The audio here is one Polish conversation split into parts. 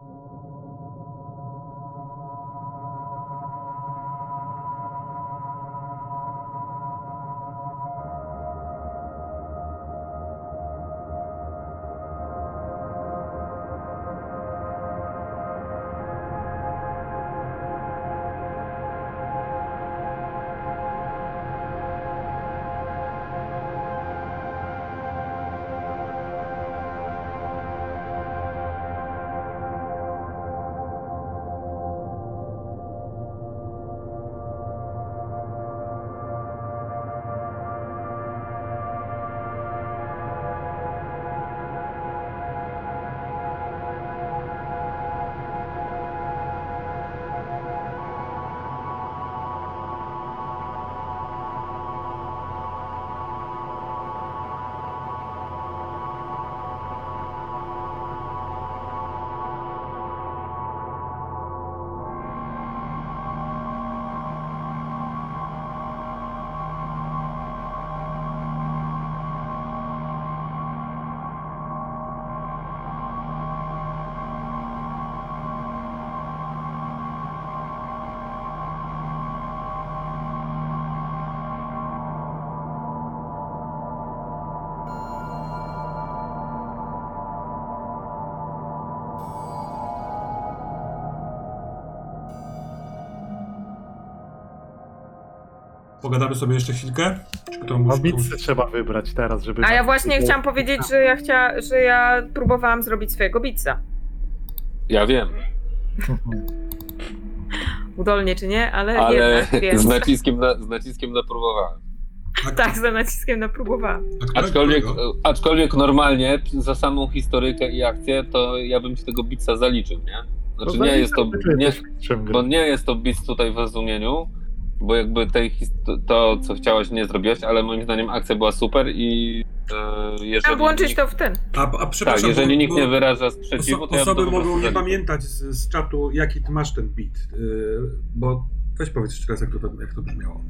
you Pogadamy sobie jeszcze chwilkę? Czy kto No trzeba wybrać teraz, żeby... A ja właśnie chciałam powiedzieć, że ja chcia, że ja próbowałam zrobić swojego bitsa. Ja wiem, Udolnie czy nie, ale, ale jednak wiem. z naciskiem na, z naciskiem na próbowałem. Tak, za naciskiem na próbowałam. Aczkolwiek, którego? aczkolwiek normalnie za samą historykę i akcję, to ja bym ci tego bitsa zaliczył, nie? Znaczy nie jest to, nie, bo nie jest to bit tutaj w rozumieniu, bo jakby tej to, co chciałaś, nie zrobiłaś, ale moim zdaniem akcja była super i e, jeżeli... Chciałam włączyć nikt, to w ten. A, a Tak, przepraszam, jeżeli bo- nikt bo nie wyraża sprzeciwu, oso- to ja Osoby mogą nie pamiętać z, z czatu, jaki ty masz ten beat, yy, bo weź powiedz jeszcze raz, jak to, jak to brzmiało.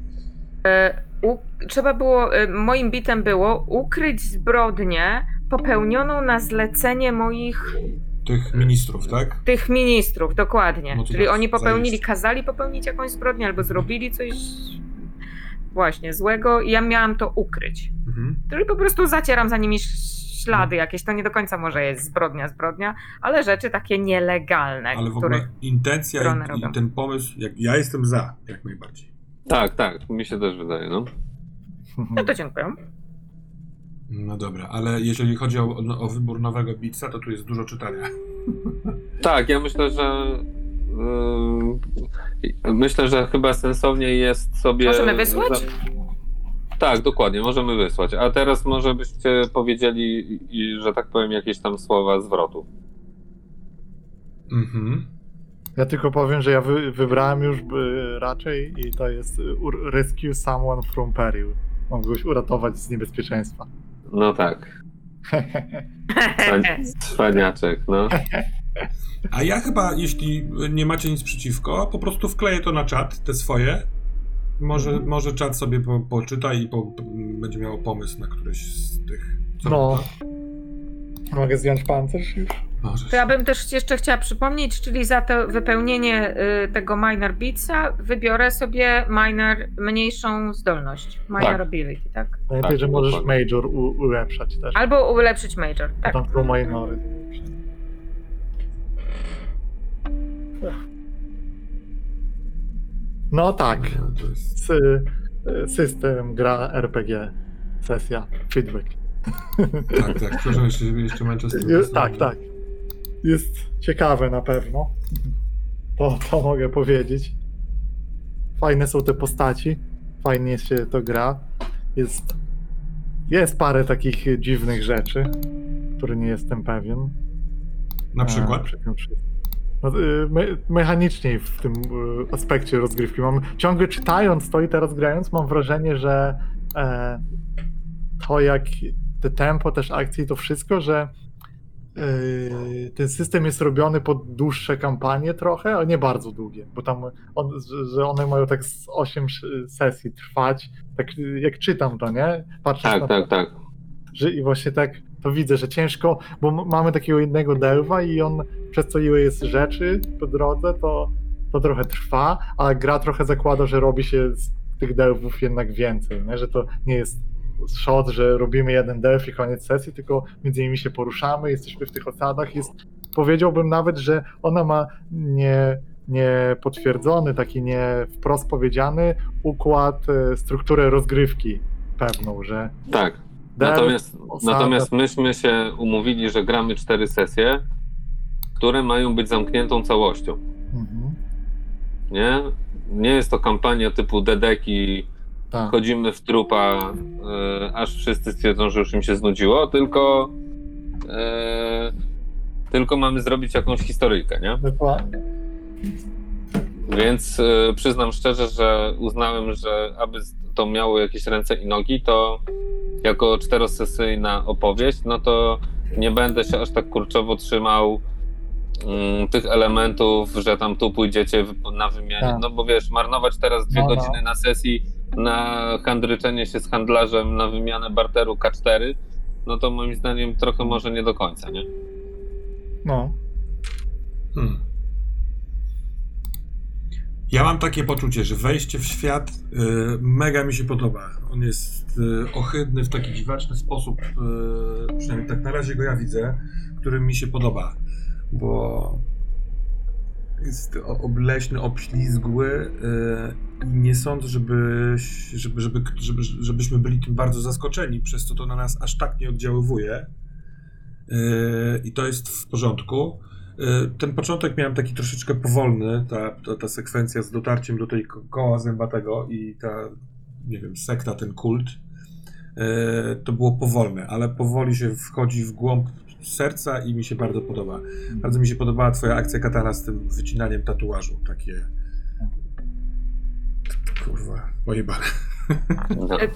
E, u, trzeba było, e, moim bitem było ukryć zbrodnię popełnioną na zlecenie moich Tych ministrów, tak? tych ministrów, dokładnie. No Czyli oni popełnili, kazali popełnić jakąś zbrodnię albo zrobili coś właśnie złego i ja miałam to ukryć. Mhm. Czyli po prostu zacieram za nimi ślady jakieś. To nie do końca może jest zbrodnia, zbrodnia, ale rzeczy takie nielegalne, Ale w ogóle intencja i, i ten pomysł, jak, ja jestem za, jak najbardziej. Tak, tak, mi się też wydaje, no. No to dziękuję. No dobra, ale jeżeli chodzi o, no, o wybór nowego beatsa, to tu jest dużo czytania. Tak, ja myślę, że yy, myślę, że chyba sensowniej jest sobie. Możemy wysłać? za- Tak, dokładnie, możemy wysłać. A teraz może byście powiedzieli, że tak powiem, jakieś tam słowa zwrotu. Mhm. Ja tylko powiem, że ja wy, wybrałem już by, raczej i to jest ur- rescue someone from peril. Kogoś uratować z niebezpieczeństwa. No tak. Cwan- Cwaniaczek, no. A ja chyba, jeśli nie macie nic przeciwko, po prostu wkleję to na czat, te swoje. Może, Mhm. może czat sobie po, poczyta i po, będzie miał pomysł na któreś z tych. Co No. Mogę zdjąć pancerz już? Możesz. To ja bym też jeszcze chciała przypomnieć, czyli za to wypełnienie y, tego minor beatsa wybiorę sobie minor, mniejszą zdolność. Minor Tak. ability, tak? Pamiętaj, Tak, że możesz dokładnie. major u, ulepszać też. Albo ulepszyć major, tak. Tam są minory. No tak. To jest... Sy, system gra RPG. Sesja. Feedback. Tak, tak. Przepraszam, jeszcze, jeszcze Manchester. Jest, tak, tak. Jest ciekawe na pewno. To, to mogę powiedzieć. Fajne są te postaci. Fajnie się to gra. Jest, jest parę takich dziwnych rzeczy, które nie jestem pewien. Na przykład. A. No, y, me, mechanicznie w tym y, aspekcie rozgrywki mam. Ciągle czytając to i teraz grając, mam wrażenie, że e, to jak te tempo, też akcje i to wszystko, że y, ten system jest robiony pod dłuższe kampanie trochę, ale nie bardzo długie, bo tam on, że- one mają tak z 8 sesji trwać, tak jak czytam to, nie? Patrząc Tak, na tak, to, tak. że i właśnie tak to widzę, że ciężko, bo mamy takiego jednego delwa i on przez co ile jest rzeczy po drodze, to, to trochę trwa, ale gra trochę zakłada, że robi się z tych delwów jednak więcej, nie? że to nie jest shot, że robimy jeden delf i koniec sesji, tylko między nimi się poruszamy, jesteśmy w tych osadach, jest, powiedziałbym nawet, że ona ma nie, nie potwierdzony, taki nie wprost powiedziany układ, e, strukturę rozgrywki pewną, że Tak. Natomiast, osada- natomiast myśmy się umówili, że gramy cztery sesje, które mają być zamkniętą całością. Mhm, Nie? Nie jest to kampania typu Dedeki, tak. chodzimy w trupa, e, aż wszyscy stwierdzą, że już im się znudziło, tylko e, tylko mamy zrobić jakąś historyjkę, nie? Dokładnie. Więc e, przyznam szczerze, że uznałem, że aby to miało jakieś ręce i nogi, to jako czterosesyjna opowieść, no to nie będę się aż tak kurczowo trzymał mm, tych elementów, że tam tu pójdziecie na wymianie. Tak. No bo wiesz, marnować teraz dwie No, no. godziny na sesji na handryczenie się z handlarzem na wymianę barteru K4, no to moim zdaniem trochę może nie do końca, nie? No. Hmm. Ja mam takie poczucie, że wejście w świat y, mega mi się podoba. On jest y, ohydny w taki dziwaczny sposób, y, przynajmniej tak na razie go ja widzę, który mi się podoba, bo jest obleśny, obślizgły y, i nie sądzę, żeby, żeby, żeby, żeby, żebyśmy byli tym bardzo zaskoczeni, przez co to na nas aż tak nie oddziaływuje. Yy, I to jest w porządku. Yy, Ten początek miałem taki troszeczkę powolny, ta, ta, ta sekwencja z dotarciem do tej ko- koła zębatego i ta, nie wiem, sekta, ten kult. To było powolne, ale powoli się wchodzi w głąb serca i mi się bardzo podoba. Bardzo mi się podobała twoja akcja katana z tym wycinaniem tatuażu, takie... Kurwa, pojebane. No. E,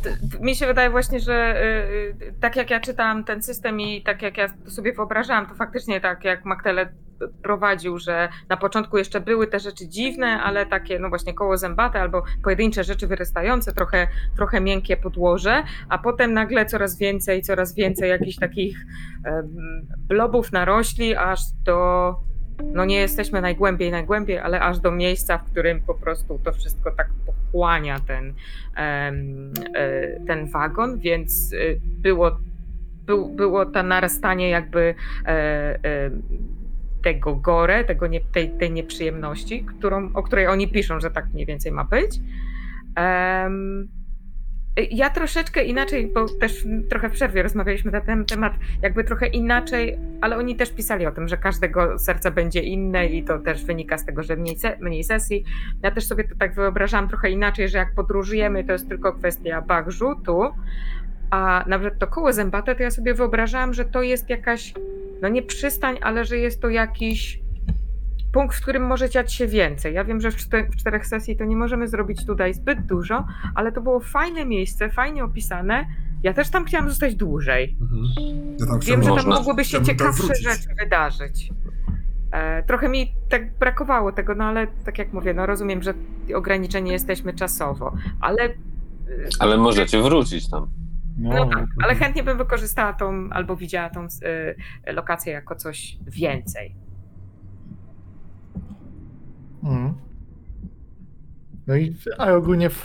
Mi się wydaje właśnie, że y, y, tak jak ja czytałam ten system i tak jak ja sobie wyobrażałam, to faktycznie tak jak Maktele prowadził, że na początku jeszcze były te rzeczy dziwne, ale takie no właśnie koło zębate albo pojedyncze rzeczy wyrastające, trochę, trochę miękkie podłoże, a potem nagle coraz więcej, coraz więcej jakichś takich blobów narośli, aż do no nie jesteśmy najgłębiej, najgłębiej, ale aż do miejsca, w którym po prostu to wszystko tak pochłania ten, e, ten wagon, więc e, było, był, było to narastanie jakby e, e, tego gore, tego nie, tej, tej nieprzyjemności, którą, o której oni piszą, że tak mniej więcej ma być. Em, ja troszeczkę inaczej, bo też trochę w przerwie rozmawialiśmy na ten temat, jakby trochę inaczej, ale oni też pisali o tym, że każdego serca będzie inne i to też wynika z tego, że mniej, se, mniej sesji. Ja też sobie to tak wyobrażałam trochę inaczej, że jak podróżujemy, to jest tylko kwestia bag rzutu, a nawet to koło zębate, to ja sobie wyobrażałam, że to jest jakaś, no nie przystań, ale że jest to jakiś punkt, w którym może dziać się więcej. Ja wiem, że w, czter- w czterech sesji to nie możemy zrobić tutaj zbyt dużo, ale to było fajne miejsce, fajnie opisane. Ja też tam chciałam zostać dłużej. Mhm. Ja tam Wiem, że tam Można. mogłyby się chciałbym tam ciekawsze wrócić. rzeczy wydarzyć. E, trochę mi tak brakowało tego, no ale tak jak mówię, no rozumiem, że ograniczeni jesteśmy czasowo, ale. e, Ale możecie wrócić tam. No tak, ale chętnie bym wykorzystała tą, albo widziała tą e, lokację jako coś więcej. Mhm. No i a ogólnie w,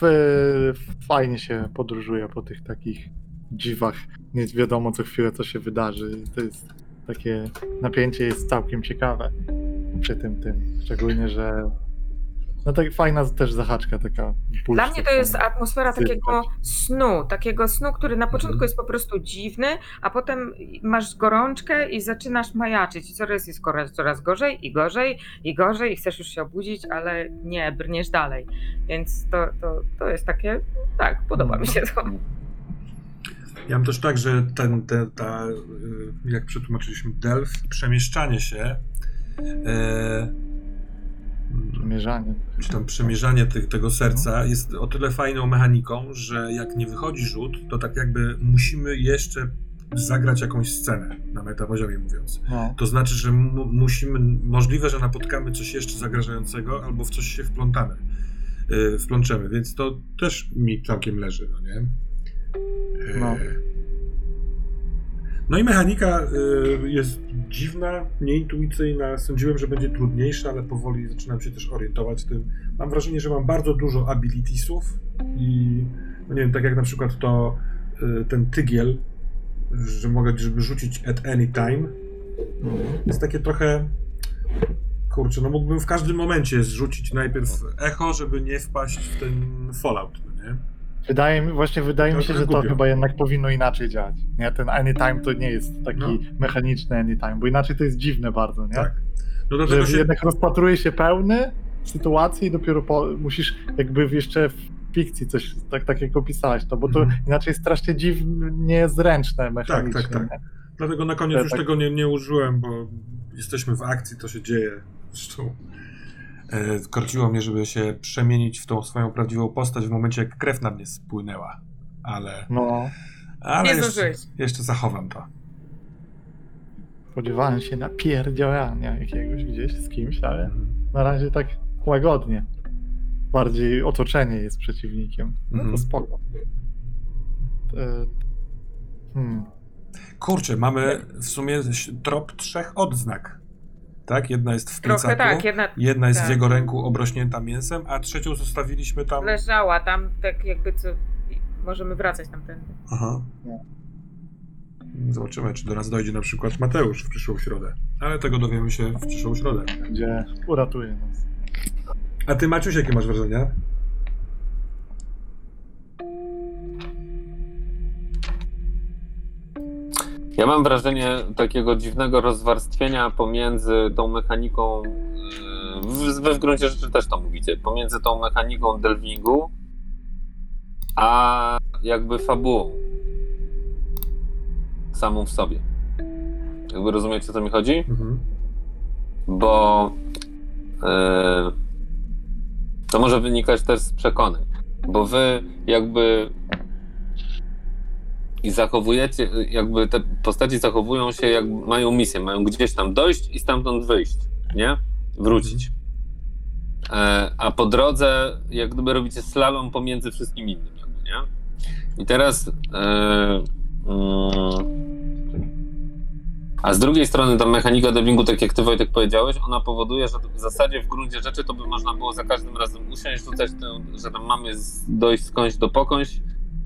w, fajnie się podróżuje po tych takich dziwach. Nie wiadomo co chwilę co się wydarzy. To jest takie napięcie jest całkiem ciekawe przy tym tym. Szczególnie, że no tak fajna też zahaczka taka. puls Dla mnie to jest atmosfera takiego snu, takiego snu, który na początku Mhm. jest po prostu dziwny, a potem masz gorączkę i zaczynasz majaczyć. I coraz jest coraz, coraz gorzej i gorzej i gorzej i chcesz już się obudzić, ale nie, brniesz dalej. Więc to, to, to jest takie, tak, podoba mi się to. Ja mam też tak, że ten, te, ta, y, jak przetłumaczyliśmy, delf, przemieszczanie się, e, Przemierzanie. czy tam przemierzanie tych, tego serca jest o tyle fajną mechaniką, że jak nie wychodzi rzut, to tak jakby musimy jeszcze zagrać jakąś scenę, na metapoziomie mówiąc. No. To znaczy, że mu, musimy, możliwe, że napotkamy coś jeszcze zagrażającego, albo w coś się wplątamy, yy, wplączemy, więc to też mi całkiem leży, no nie? Yy, No. No i mechanika y, jest dziwna, nieintuicyjna. Sądziłem, że będzie trudniejsza, ale powoli zaczynam się też orientować w tym. Mam wrażenie, że mam bardzo dużo abilitiesów i no nie wiem, tak jak na przykład to y, ten tygiel, że mogę żeby rzucić at any time. Jest takie trochę kurczę, no mógłbym w każdym momencie zrzucić najpierw echo, żeby nie wpaść w ten fallout, no nie? Wydaje mi, właśnie wydaje mi się, że to chyba jednak powinno inaczej działać. Nie, ten anytime to nie jest taki No. mechaniczny anytime, bo inaczej to jest dziwne bardzo, nie? Tak. No Że się... jednak rozpatruje się pełny sytuacji i dopiero po, musisz jakby jeszcze w fikcji coś, tak, tak jak opisałeś to, bo to Mhm. inaczej jest strasznie dziwnie zręczne mechanicznie. tak, tak. nie? Dlatego na koniec Ja już tak- tego nie, nie użyłem, bo jesteśmy w akcji, to się dzieje. Zresztą korciło mnie, żeby się przemienić w tą swoją prawdziwą postać w momencie, jak krew na mnie spłynęła. Ale, No, ale Nie jeszcze, jeszcze zachowam to. spodziewałem się napierdziałania jakiegoś gdzieś z kimś, ale Mhm. na razie tak łagodnie. Bardziej otoczenie jest przeciwnikiem. No to Mhm. spoko. E, Hmm. Kurczę, mamy w sumie trop trzech odznak. Tak? Jedna jest w Trochę plecaku, tak, jedna jedna jest w tak. jego ręku obrośnięta mięsem, a trzecią zostawiliśmy tam... leżała tam, tak jakby co... Możemy wracać tamtędy. Aha. Zobaczymy, czy do nas dojdzie na przykład Mateusz w przyszłą środę. Ale tego dowiemy się w przyszłą środę. Gdzie uratuje nas. A ty, Maciuś, jakie masz wrażenia? Ja mam wrażenie takiego dziwnego rozwarstwienia pomiędzy tą mechaniką, yy, w- wy w gruncie rzeczy też to mówicie, pomiędzy tą mechaniką delvingu, a jakby fabułą samą w sobie. Jakby rozumiecie, o co mi chodzi? Mhm. bo e, to może wynikać też z przekonań, bo wy jakby i zachowujecie, jakby te postaci zachowują się, jak mają misję, mają gdzieś tam dojść i stamtąd wyjść, nie? Wrócić. E, a po drodze, jak gdyby robicie slalom pomiędzy wszystkim innym, jakby, nie? I teraz e, mm, a z drugiej strony ta mechanika dubbingu, tak jak ty Wojtek powiedziałeś, ona powoduje, że w zasadzie w gruncie rzeczy to by można było za każdym razem usiąść, rzucać tę, że tam mamy dojść skądś do pokądś,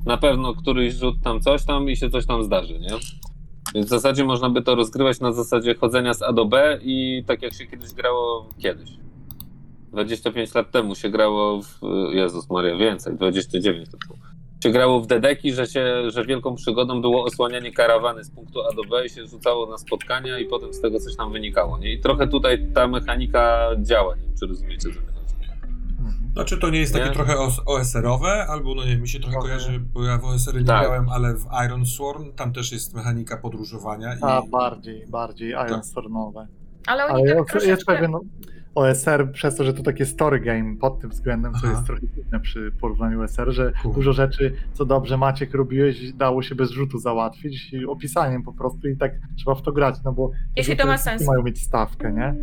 na pewno któryś rzut tam coś tam i się coś tam zdarzy, nie? Więc w zasadzie można by to rozgrywać na zasadzie chodzenia z A do B i tak jak się kiedyś grało kiedyś. 25 lat temu się grało w... Jezus Maria, więcej, 29 to było się grało w dedeki, że, się, że wielką przygodą było osłanianie karawany z punktu A do B i się rzucało na spotkania i potem z tego coś tam wynikało. Nie? I trochę tutaj ta mechanika działa, nie wiem, czy rozumiecie, co. Znaczy to nie jest takie Nie? trochę os- OSR-owe, albo no nie mi się trochę Trochę. kojarzy, bo ja w OSR-y nie Tak. grałem, ale w Iron Sworn tam też jest mechanika podróżowania i... A bardziej, bardziej Tak. Ironstornowe. Ale oni Ale tak jest, troszeczkę... jest pewien OSR, przez to, że to takie story game pod tym względem, co Aha. jest trochę dziwne przy porównaniu OSR, że dużo rzeczy, co dobrze Maciek robiłeś, dało się bez rzutu załatwić i opisaniem po prostu i tak trzeba w to grać, no bo Jeśli to ma sens. mają mieć stawkę, nie?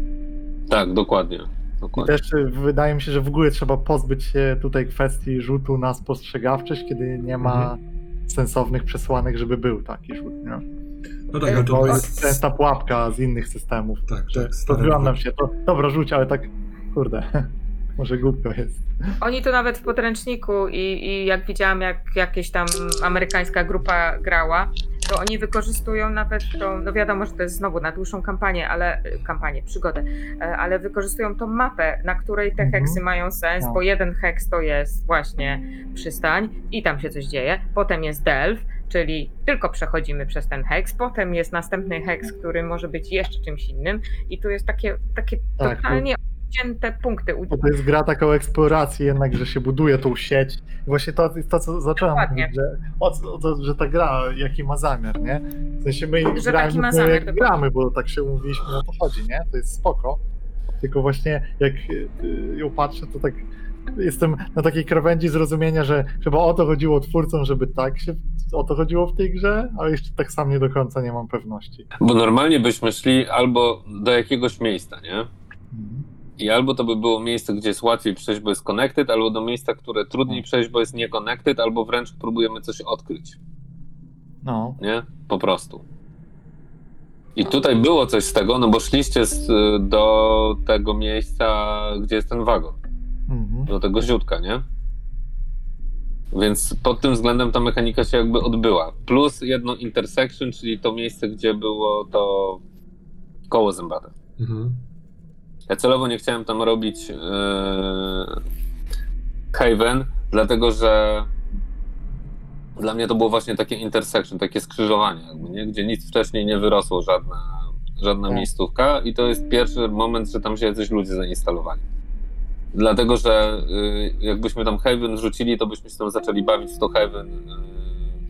Tak, dokładnie. I dokładnie. też y, wydaje mi się, że w ogóle trzeba pozbyć się tutaj kwestii rzutu na spostrzegawczość, kiedy nie ma Mhm. sensownych przesłanek, żeby był taki rzut, nie? No tak, ale to To jest... częsta pułapka z innych systemów, Tak, tak, to stare wyglądam się, to dobra rzuć, ale tak, kurde, może głupio jest. Oni to nawet w podręczniku i, i jak widziałam, jak jakieś tam amerykańska grupa grała, to oni wykorzystują nawet tą, no wiadomo, że to jest znowu na dłuższą kampanię, ale kampanię, przygodę, e, ale wykorzystują tą mapę, na której te Mhm. heksy mają sens, No. bo jeden heks to jest właśnie przystań i tam się coś dzieje, potem jest delf, czyli tylko przechodzimy przez ten heks, potem jest następny heks, który może być jeszcze czymś innym i tu jest takie, takie Tak, totalnie odcięte punkty. Bo to jest gra taka o eksploracji jednak, że się buduje tą sieć. I właśnie to jest to, co zacząłem Dokładnie. mówić, że, o, to, że ta gra, jaki ma zamiar, nie? W sensie my Że gramy, taki ma zamiar, jak gramy, bo tak się umówiliśmy, o to chodzi, nie? To jest spoko. Tylko właśnie jak y, ją patrzę, to tak jestem na takiej krawędzi zrozumienia, że chyba o to chodziło twórcom, żeby tak się o to chodziło w tej grze, ale jeszcze tak sam nie do końca nie mam pewności. Bo normalnie byśmy szli albo do jakiegoś miejsca, nie? Mhm. I albo to by było miejsce, gdzie jest łatwiej przejść, bo jest connected, albo do miejsca, które trudniej przejść, bo jest nie connected, albo wręcz próbujemy coś odkryć, No, nie? Po prostu. I tutaj było coś z tego, no bo szliście z, do tego miejsca, gdzie jest ten wagon, Mhm. do tego ziutka, nie? Więc pod tym względem ta mechanika się jakby odbyła. Plus jedno intersection, czyli to miejsce, gdzie było to koło zębate. Mhm. Ja celowo nie chciałem tam robić yy, Haven, dlatego że dla mnie to było właśnie takie intersection, takie skrzyżowanie, jakby, nie? gdzie nic wcześniej nie wyrosło, żadna, żadna Tak. miejscówka i to jest pierwszy moment, że tam się jacyś ludzie zainstalowali. Dlatego, że y, jakbyśmy tam Haven wrzucili, to byśmy się tam zaczęli bawić w to Haven, y,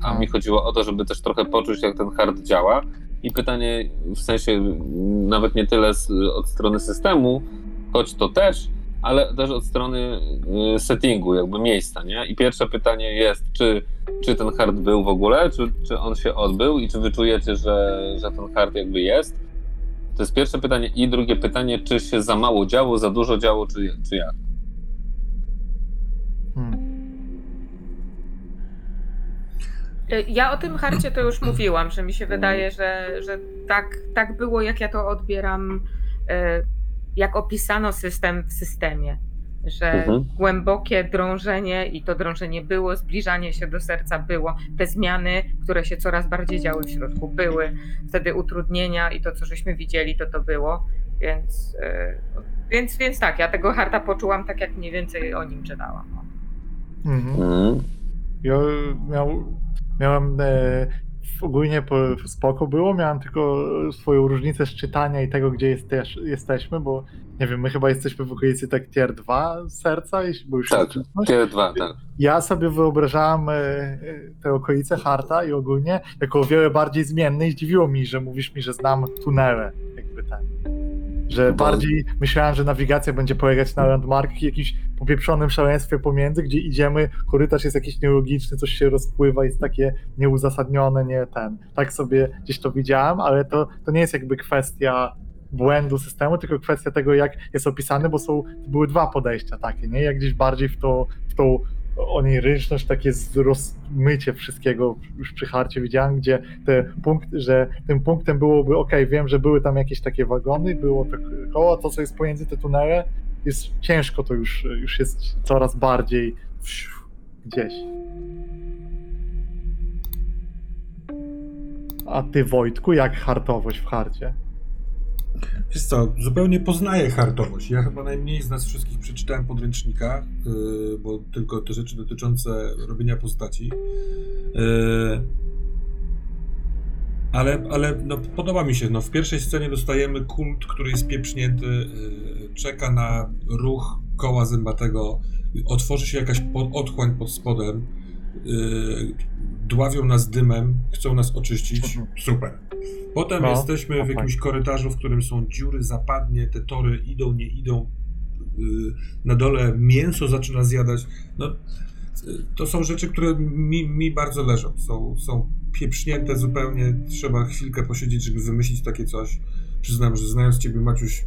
a Tak. mi chodziło o to, żeby też trochę poczuć, jak ten hard działa. I pytanie w sensie nawet nie tyle z, od strony systemu, choć to też, ale też od strony y, settingu, jakby miejsca, nie? I pierwsze pytanie jest, czy, czy ten hard był w ogóle, czy, czy on się odbył i czy wyczujecie, że, że ten hard jakby jest? To jest pierwsze pytanie. I drugie pytanie, czy się za mało działo, za dużo działo, czy, czy jak? Ja o tym harcie to już mówiłam, że mi się wydaje, że, że tak, tak było, jak ja to odbieram, y, jak opisano system w systemie. Że Mhm. głębokie drążenie i to drążenie było, zbliżanie się do serca było, te zmiany, które się coraz bardziej działy w środku, były, wtedy utrudnienia i to, co żeśmy widzieli, to to było. Więc, y, więc, więc tak, ja tego harta poczułam tak, jak mniej więcej o nim czytałam. no. Mhm. Mm. Ja miał, miałem e, ogólnie po, spoko było, miałem tylko swoją różnicę z czytania i tego, gdzie jesteś, jesteśmy, bo nie wiem, my chyba jesteśmy w okolicy tak tier 2 serca, jeśli- bo już Tak. Tier 2, tak. Ja sobie wyobrażałem e, e, te okolice Harta i ogólnie jako o wiele bardziej zmienne i zdziwiło mi, że mówisz mi, że znam tunele, jakby ten. Że Bo- bardziej myślałem, że nawigacja będzie polegać na landmarkach i jakimś popieprzonym szaleństwie pomiędzy, gdzie idziemy, korytarz jest jakiś nielogiczny, coś się rozpływa, jest takie nieuzasadnione, nie ten. Tak sobie gdzieś to widziałem, ale to, to nie jest jakby kwestia błędu systemu, tylko kwestia tego, jak jest opisany, bo są, były dwa podejścia takie, nie? Jak gdzieś bardziej w, to, w tą oniryczność, takie rozmycie wszystkiego już przy harcie widziałem, gdzie te punkty, że tym punktem byłoby, ok, wiem, że były tam jakieś takie wagony, było to koło, to co jest pomiędzy te tunele, jest ciężko to już, już jest coraz bardziej gdzieś. A ty Wojtku, jak hartowość w harcie? Wiesz co, zupełnie poznaję hartowość. Ja chyba najmniej z nas wszystkich przeczytałem podręcznika, yy, bo tylko te rzeczy dotyczące robienia postaci. Yy, ale ale no, podoba mi się. No, w pierwszej scenie dostajemy kult, który jest pieprznięty, yy, czeka na ruch koła zębatego, otworzy się jakaś po, otchłań pod spodem, dławią nas dymem, chcą nas oczyścić. Super. Potem No, jesteśmy w tak. jakimś korytarzu, w którym są dziury, zapadnie, te tory idą, nie idą. Yy, Na dole mięso zaczyna zjadać. No, to są rzeczy, które mi, mi bardzo leżą. Są, są pieprznięte zupełnie. Trzeba chwilkę posiedzieć, żeby wymyślić takie coś. Przyznam, że znając Ciebie, Maciuś,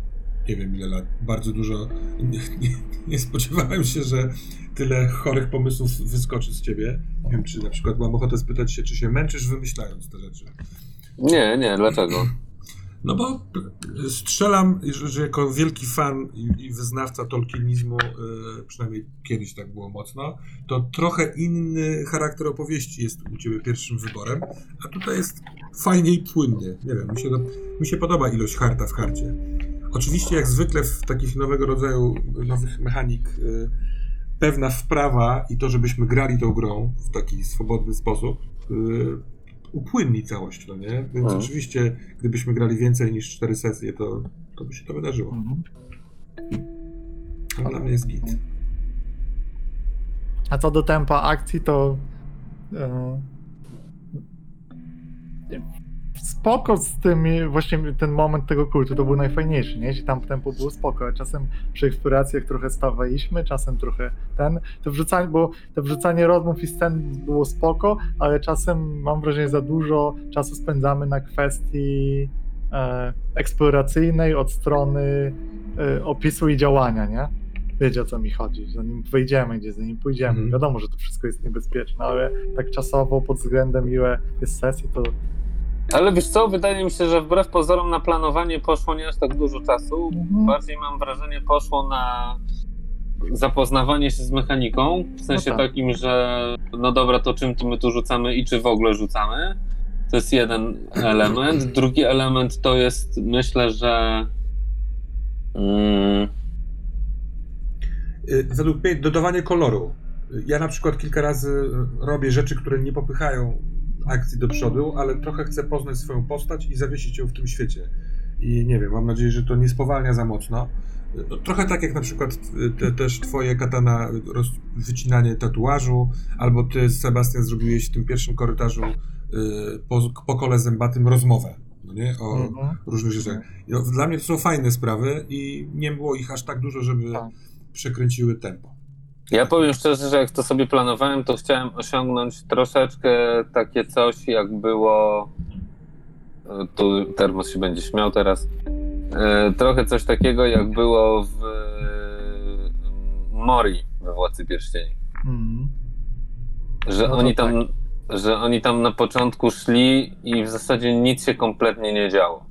nie wiem ile lat, bardzo dużo. Nie, nie, nie spodziewałem się, że tyle chorych pomysłów wyskoczy z Ciebie. Nie wiem, czy na przykład mam ochotę spytać się, czy się męczysz wymyślając te rzeczy. Nie, nie, dlaczego? No bo strzelam, że, jako wielki fan i, wyznawca tolkienizmu, y, przynajmniej kiedyś tak było mocno, to trochę inny charakter opowieści jest u ciebie pierwszym wyborem, a tutaj jest fajnie i płynnie. Nie wiem, mi się, mi się podoba ilość harta w harcie. Oczywiście jak zwykle w takich nowego rodzaju nowych mechanik y, pewna wprawa i to, żebyśmy grali tą grą w taki swobodny sposób, y, upłynni całość, no nie? Więc Mhm. oczywiście, gdybyśmy grali więcej niż cztery sesje, to, to by się to wydarzyło. Mhm. A dla mnie jest git. A co do tempa akcji, to e, spoko z tym, właśnie ten moment tego kultu to był najfajniejszy, nie? Jeśli tam tempo było spoko, a czasem przy eksploracjach trochę stawaliśmy, czasem trochę ten, to wrzucanie, bo to wrzucanie rozmów i scen było spoko, ale czasem mam wrażenie za dużo czasu spędzamy na kwestii e, eksploracyjnej od strony e, opisu i działania, nie? Wiecie o co mi chodzi, zanim wejdziemy gdzie, zanim pójdziemy. Mhm. Wiadomo, że to wszystko jest niebezpieczne, ale tak czasowo pod względem ile jest sesji, to Ale wiesz co, wydaje mi się, że wbrew pozorom na planowanie poszło nie aż tak dużo czasu. Mhm. Bardziej mam wrażenie poszło na zapoznawanie się z mechaniką, w sensie No tak. takim, że no dobra, to czym tu my tu rzucamy i czy w ogóle rzucamy. To jest jeden element. Drugi element to jest, myślę, że mm, Y, Według mnie dodawanie koloru. Ja na przykład kilka razy robię rzeczy, które nie popychają akcji do przodu, ale trochę chcę poznać swoją postać i zawiesić ją w tym świecie. I nie wiem, mam nadzieję, że to nie spowalnia za mocno. No, trochę tak jak na przykład y, te, też twoje katana roz, wycinanie tatuażu, albo ty Sebastian zrobiłeś w tym pierwszym korytarzu y, po, po kole zębatym rozmowę. No nie? O Mhm. różnych rzeczach. No, Dla mnie to są fajne sprawy i nie było ich aż tak dużo, żeby Tak. przekręciły tempo. Ja powiem szczerze, że jak to sobie planowałem, to chciałem osiągnąć troszeczkę takie coś, jak było. e, Tu termos się będzie śmiał teraz. E, Trochę coś takiego, jak było w e, Mori we Władcy Pierścieni. Mhm. Że No oni tam. Że oni tam na początku szli i w zasadzie nic się kompletnie nie działo.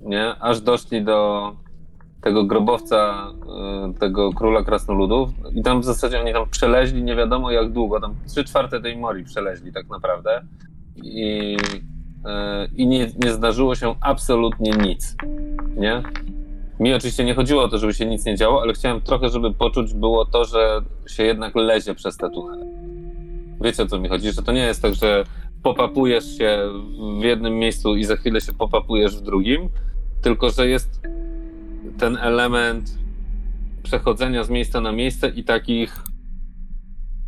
Nie? Aż doszli do tego grobowca, y, tego króla krasnoludów i tam w zasadzie oni tam przeleźli nie wiadomo jak długo, tam trzy czwarte tej mori przeleźli tak naprawdę i, y, i nie, nie zdarzyło się absolutnie nic, nie? Mi oczywiście nie chodziło o to, żeby się nic nie działo, ale chciałem trochę, żeby poczuć było to, że się jednak lezie przez te tunele. Wiecie o co mi chodzi, że to nie jest tak, że popapujesz się w jednym miejscu i za chwilę się popapujesz w drugim, tylko że jest ten element przechodzenia z miejsca na miejsce i takich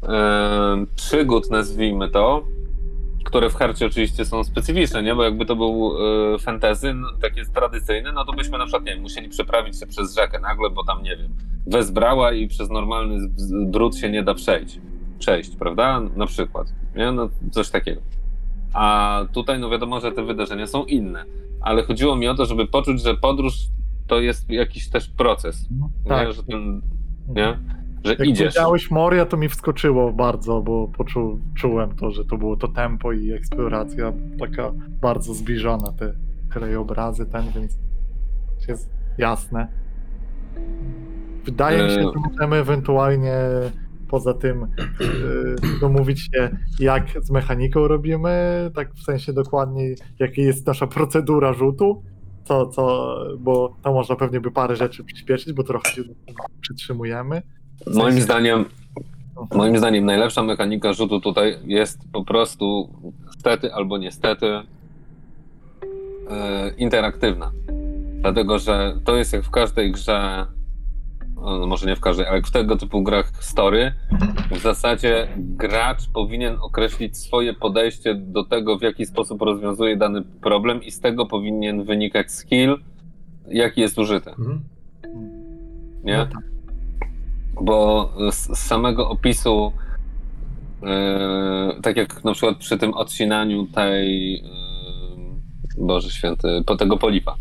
e, przygód, nazwijmy to, które w harcie oczywiście są specyficzne, nie? Bo jakby to był e, fantasy, no, takie tradycyjne, no to byśmy na przykład, nie wiem, musieli przeprawić się przez rzekę nagle, bo tam, nie wiem, wezbrała i przez normalny brud się nie da przejść, przejść, prawda? Na przykład, nie? No coś takiego. A tutaj, no wiadomo, że te wydarzenia są inne, ale chodziło mi o to, żeby poczuć, że podróż to jest jakiś też proces, No, nie? tak. Że, ten, nie? że Jak idziesz. powiedziałeś Moria, to mi wskoczyło bardzo, bo poczu, czułem to, że to było to tempo i eksploracja taka bardzo zbliżona, te krajobrazy, ten, więc jest jasne. Wydaje mi się, E, że możemy ewentualnie poza tym e, domówić się, jak z mechaniką robimy, tak w sensie dokładnie, jaka jest nasza procedura rzutu, co, co, bo to można pewnie by parę rzeczy przyspieszyć, bo trochę się przytrzymujemy. Moim zdaniem, No. moim zdaniem najlepsza mechanika rzutu tutaj jest po prostu stety albo niestety e, interaktywna. Dlatego, że to jest jak w każdej grze, no może nie w każdej, ale w tego typu grach story, w zasadzie gracz powinien określić swoje podejście do tego, w jaki sposób rozwiązuje dany problem i z tego powinien wynikać skill, jaki jest użyty. Mhm. Nie? No tak. bo z, samego opisu, e, tak jak na przykład przy tym odcinaniu tej, e, Boże Święty, po tego polipa,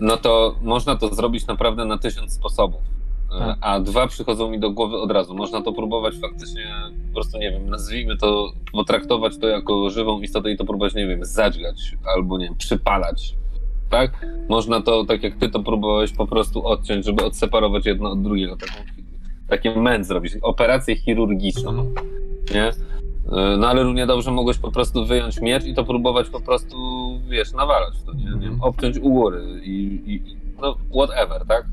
no to można to zrobić naprawdę na tysiąc sposobów. E, Tak. A dwa przychodzą mi do głowy od razu. Można to próbować faktycznie, po prostu nie wiem, nazwijmy to, potraktować to jako żywą istotę i to próbować, nie wiem, zadźgać albo nie wiem, przypalać. Tak? Można to, tak jak ty to próbowałeś, po prostu odciąć, żeby odseparować jedno od drugiego. Taką, takie męd zrobić, operację chirurgiczną, nie? E, No ale równie dobrze mogłeś po prostu wyjąć miecz i to próbować po prostu, wiesz, nawalać w to, nie? nie wiem, Mhm. obciąć u góry i, i i- no whatever, tak?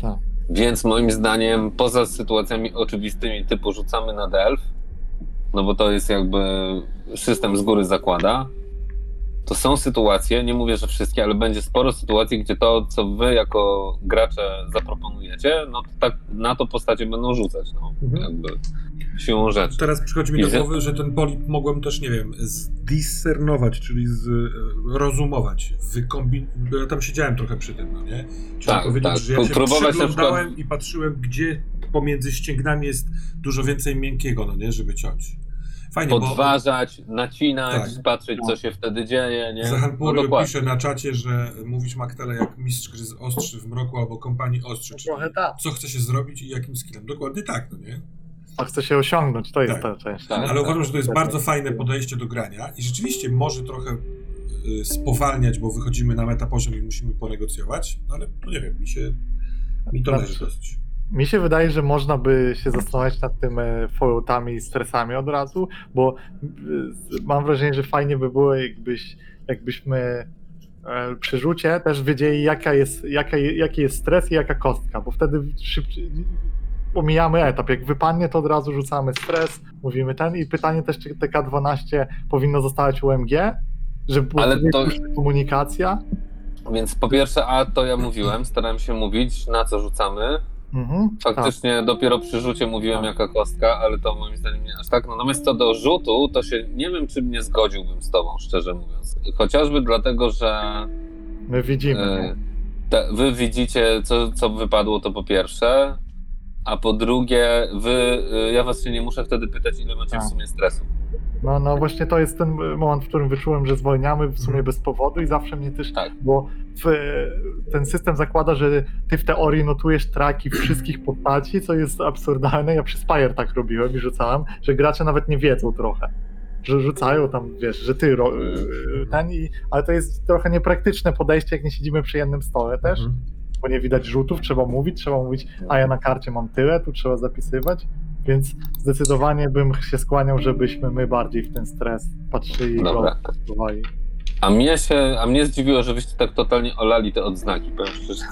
Tak. Więc moim zdaniem, poza sytuacjami oczywistymi typu rzucamy na delf, no bo to jest jakby system z góry zakłada, to są sytuacje, nie mówię, że wszystkie, ale będzie sporo sytuacji, gdzie to, co wy jako gracze zaproponujecie, no to tak na to postacie będą rzucać, no, Mhm. jakby siłą rzeczy. Teraz przychodzi mi do głowy, że ten polip mogłem też, nie wiem, zdiscernować, czyli z, e, rozumować, wykombin... bo Ja tam siedziałem trochę przy tym, no nie? Czyli Tak, powiedzieć, tak. że ja się Próbować przyglądałem przykład- i patrzyłem, gdzie pomiędzy ścięgnami jest dużo więcej miękkiego, no nie? Żeby ciąć. Fajnie, Podważać, nacinać, Tak. patrzeć, co się wtedy dzieje, bo nie? No Zahanpury dokładnie. pisze na czacie, że mówisz Maktele jak mistrz gry z ostrzy w mroku albo kompanii ostrzy, czyli Trochę tak. co chce się zrobić i jakim skillem. Dokładnie tak, no nie? To chce się osiągnąć, to jest Tak. ta część. Tak. Ale uważam, że to jest Tak. bardzo fajne podejście do grania i rzeczywiście może trochę y, spowalniać, bo wychodzimy na metapoziom i musimy ponegocjować, no ale no nie wiem, mi się mi to Znaczy- leży dosyć. Mi się wydaje, że można by się zastanawiać nad tym e, falloutami i stresami od razu, bo e, mam wrażenie, że fajnie by było, jakbyś, jakbyśmy e, przy rzucie też wiedzieli, jaka jest, jaka, jaki jest stres i jaka kostka, bo wtedy szybciej omijamy etap. Jak wypadnie, to od razu rzucamy stres, mówimy ten i pytanie też, czy TK12 powinno zostawać UMG, żeby Ale to- komunikacja. Więc po pierwsze, a to ja mówiłem, starałem się mówić, na co rzucamy. Mhm, Faktycznie dopiero przy rzucie mówiłem Tak. jaka kostka, ale to moim zdaniem nie aż tak. Natomiast co do rzutu, to się nie wiem, czy nie zgodziłbym z tobą, szczerze mówiąc. Chociażby dlatego, że tak. My widzimy. e, te, wy widzicie, co, co wypadło, to po pierwsze. A po drugie, wy, e, ja was się nie muszę wtedy pytać, ile macie w Tak. sumie stresu. No, no właśnie to jest ten moment, w którym wyczułem, że zwolniamy w sumie Mhm. bez powodu i zawsze mnie też, Tak. bo w, ten system zakłada, że ty w teorii notujesz traki wszystkich postaci, co jest absurdalne. Ja przy Spire tak robiłem i rzucałem, że gracze nawet nie wiedzą trochę. Że rzucają tam, wiesz, że ty ro, ten i, ale to jest trochę niepraktyczne podejście, jak nie siedzimy przy jednym stole też, Mhm. Bo nie widać rzutów, trzeba mówić, trzeba mówić, a ja na karcie mam tyle, tu trzeba zapisywać, więc zdecydowanie bym się skłaniał, żebyśmy my bardziej w ten stres patrzyli i go Dobra. A mnie się, a mnie zdziwiło, żebyście tak totalnie olali te odznaki, powiem szczerze.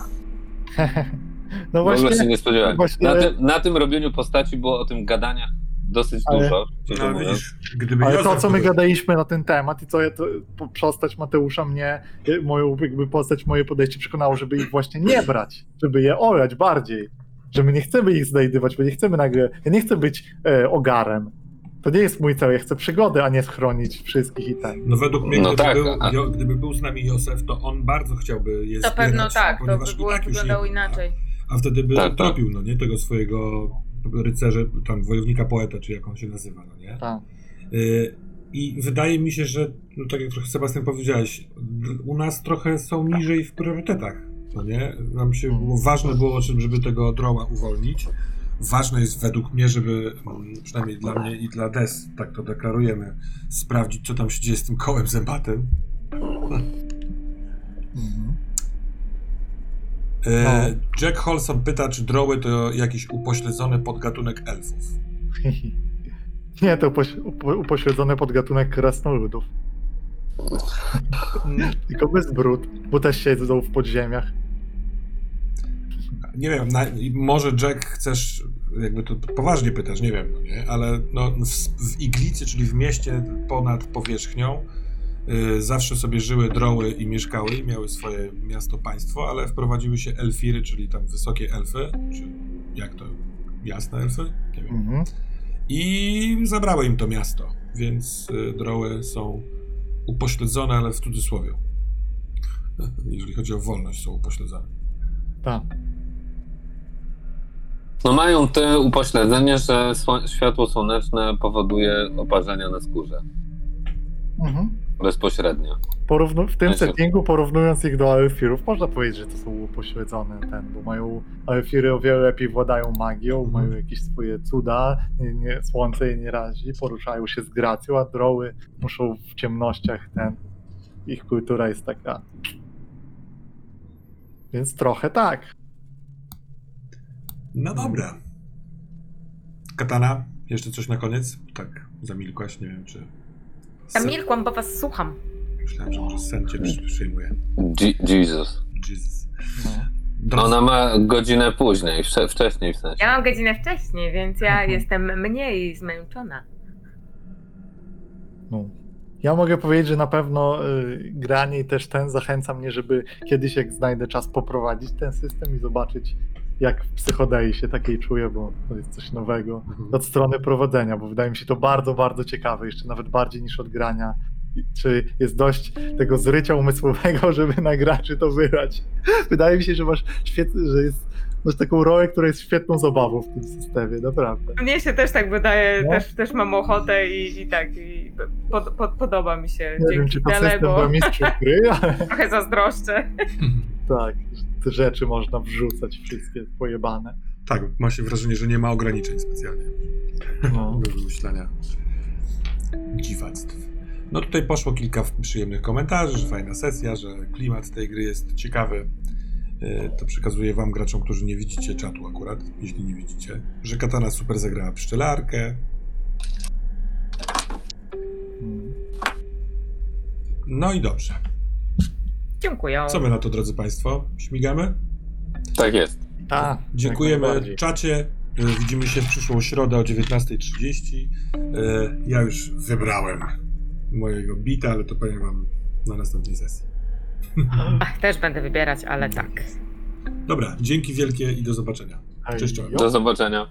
No W ogóle się właśnie, nie spodziewałem. właśnie- Na, tym, na tym robieniu postaci było o tym gadaniach dosyć Ale- dużo. No mówiąc. widzisz, gdyby ale to, co my gadaliśmy na ten temat i co ja to, po- postać Mateusza mnie, moją jakby postać, moje podejście przekonało, żeby ich właśnie nie brać, żeby je orać bardziej, że my nie chcemy ich znajdywać, bo nie chcemy nagle, ja nie chcę być e, ogarem. To nie jest mój cel, ja chcę przygody, a nie schronić wszystkich i tak. No według mnie, No gdyby, tak, był, a- Jo, gdyby był z nami Józef, to on bardzo chciałby je To pewno tak, to ponieważ by było, tak wyglądało inaczej. A wtedy by Tak, tak. tropił, no nie, tego swojego rycerza, tam wojownika poeta, czy jak on się nazywa, no nie? Tak. Y, I wydaje mi się, że, no tak jak trochę Sebastian powiedziałeś, u nas trochę są niżej w priorytetach, no nie? Nam się było, ważne było, żeby tego droła uwolnić. Ważne jest według mnie, żeby, mm, przynajmniej dla mnie i dla Des, tak to deklarujemy, sprawdzić, co tam się dzieje z tym kołem zębatym. Mhm. E, No. Jack Holson pyta, czy droły to jakiś upośledzony podgatunek elfów. Nie, to upoś, upo, upośledzony podgatunek krasnoludów. Tylko bez brud, bo też siedzą w podziemiach. Nie wiem, na, może Jack chcesz, jakby to poważnie pytasz, nie wiem, no nie, ale no, w, w Iglicy, czyli w mieście ponad powierzchnią, zawsze sobie żyły droły i mieszkały i miały swoje miasto, państwo, ale wprowadziły się elfiry, czyli tam wysokie elfy, czy jak to, jasne elfy? Nie wiem. Mhm. I zabrały im to miasto, więc y, droły są upośledzone, ale w cudzysłowie. Jeżeli chodzi o wolność, są upośledzone. Tak. No mają te upośledzenie, że światło słoneczne powoduje oparzenia na skórze. Mhm. Bezpośrednio. Porównu- w tym się- settingu, porównując ich do Elfirów, można powiedzieć, że to są upośledzone ten, bo mają Elfiry o wiele lepiej władają magią, Mhm. mają jakieś swoje cuda, nie, nie, słońce je nie razi, poruszają się z gracją, a droły muszą w ciemnościach ten. Ich kultura jest taka. Więc trochę tak. No dobra. Katana, jeszcze coś na koniec? Tak, zamilkłaś, nie wiem czy... Ja milkłam, bo was słucham. Myślałem, że może sen cię przy- przyjmuje. Je- Jesus. Jesus. No. Drodzy, Ona ma godzinę później, wcze- wcześniej w sensie. Ja mam godzinę wcześniej, więc ja jestem mniej zmęczona. No. Ja mogę powiedzieć, że na pewno y, granie i też ten zachęca mnie, żeby kiedyś jak znajdę czas poprowadzić ten system i zobaczyć jak w psychodei się takiej czuję, bo to jest coś nowego Mhm. od strony prowadzenia, bo wydaje mi się to bardzo, bardzo ciekawe, jeszcze nawet bardziej niż od grania. I Czy jest dość tego zrycia umysłowego, żeby na graczy to wyrać? Wydaje mi się, że masz świetny, że jest masz taką rolę, która jest świetną zabawą w tym systemie, naprawdę. Mnie się też tak wydaje, No. też, też mam ochotę i, i tak, i pod, pod, podoba mi się. Nie wiem, czy to system bo dla mistrzów gry, ale trochę zazdroszczę. tak, te rzeczy można wrzucać wszystkie pojebane. Tak, ma się wrażenie, że nie ma ograniczeń specjalnie No. do wymyślania dziwactw. No tutaj poszło kilka przyjemnych komentarzy, że fajna sesja, że klimat tej gry jest ciekawy. E, To przekazuję wam graczom, którzy nie widzicie czatu akurat, jeśli nie widzicie, że Katana super zagrała pszczelarkę. Mm. No i dobrze. Dziękuję. Co my na to, drodzy Państwo? Śmigamy? Tak jest. Tak, Dziękujemy jak najbardziej. czacie. Y, Widzimy się w przyszłą środę o 19.30. Y, Ja już wybrałem mojego bita, ale to powiem wam na następnej sesji. Ach, też będę wybierać, ale tak. Dobra, dzięki wielkie i do zobaczenia. Cześć, czołem. Do zobaczenia.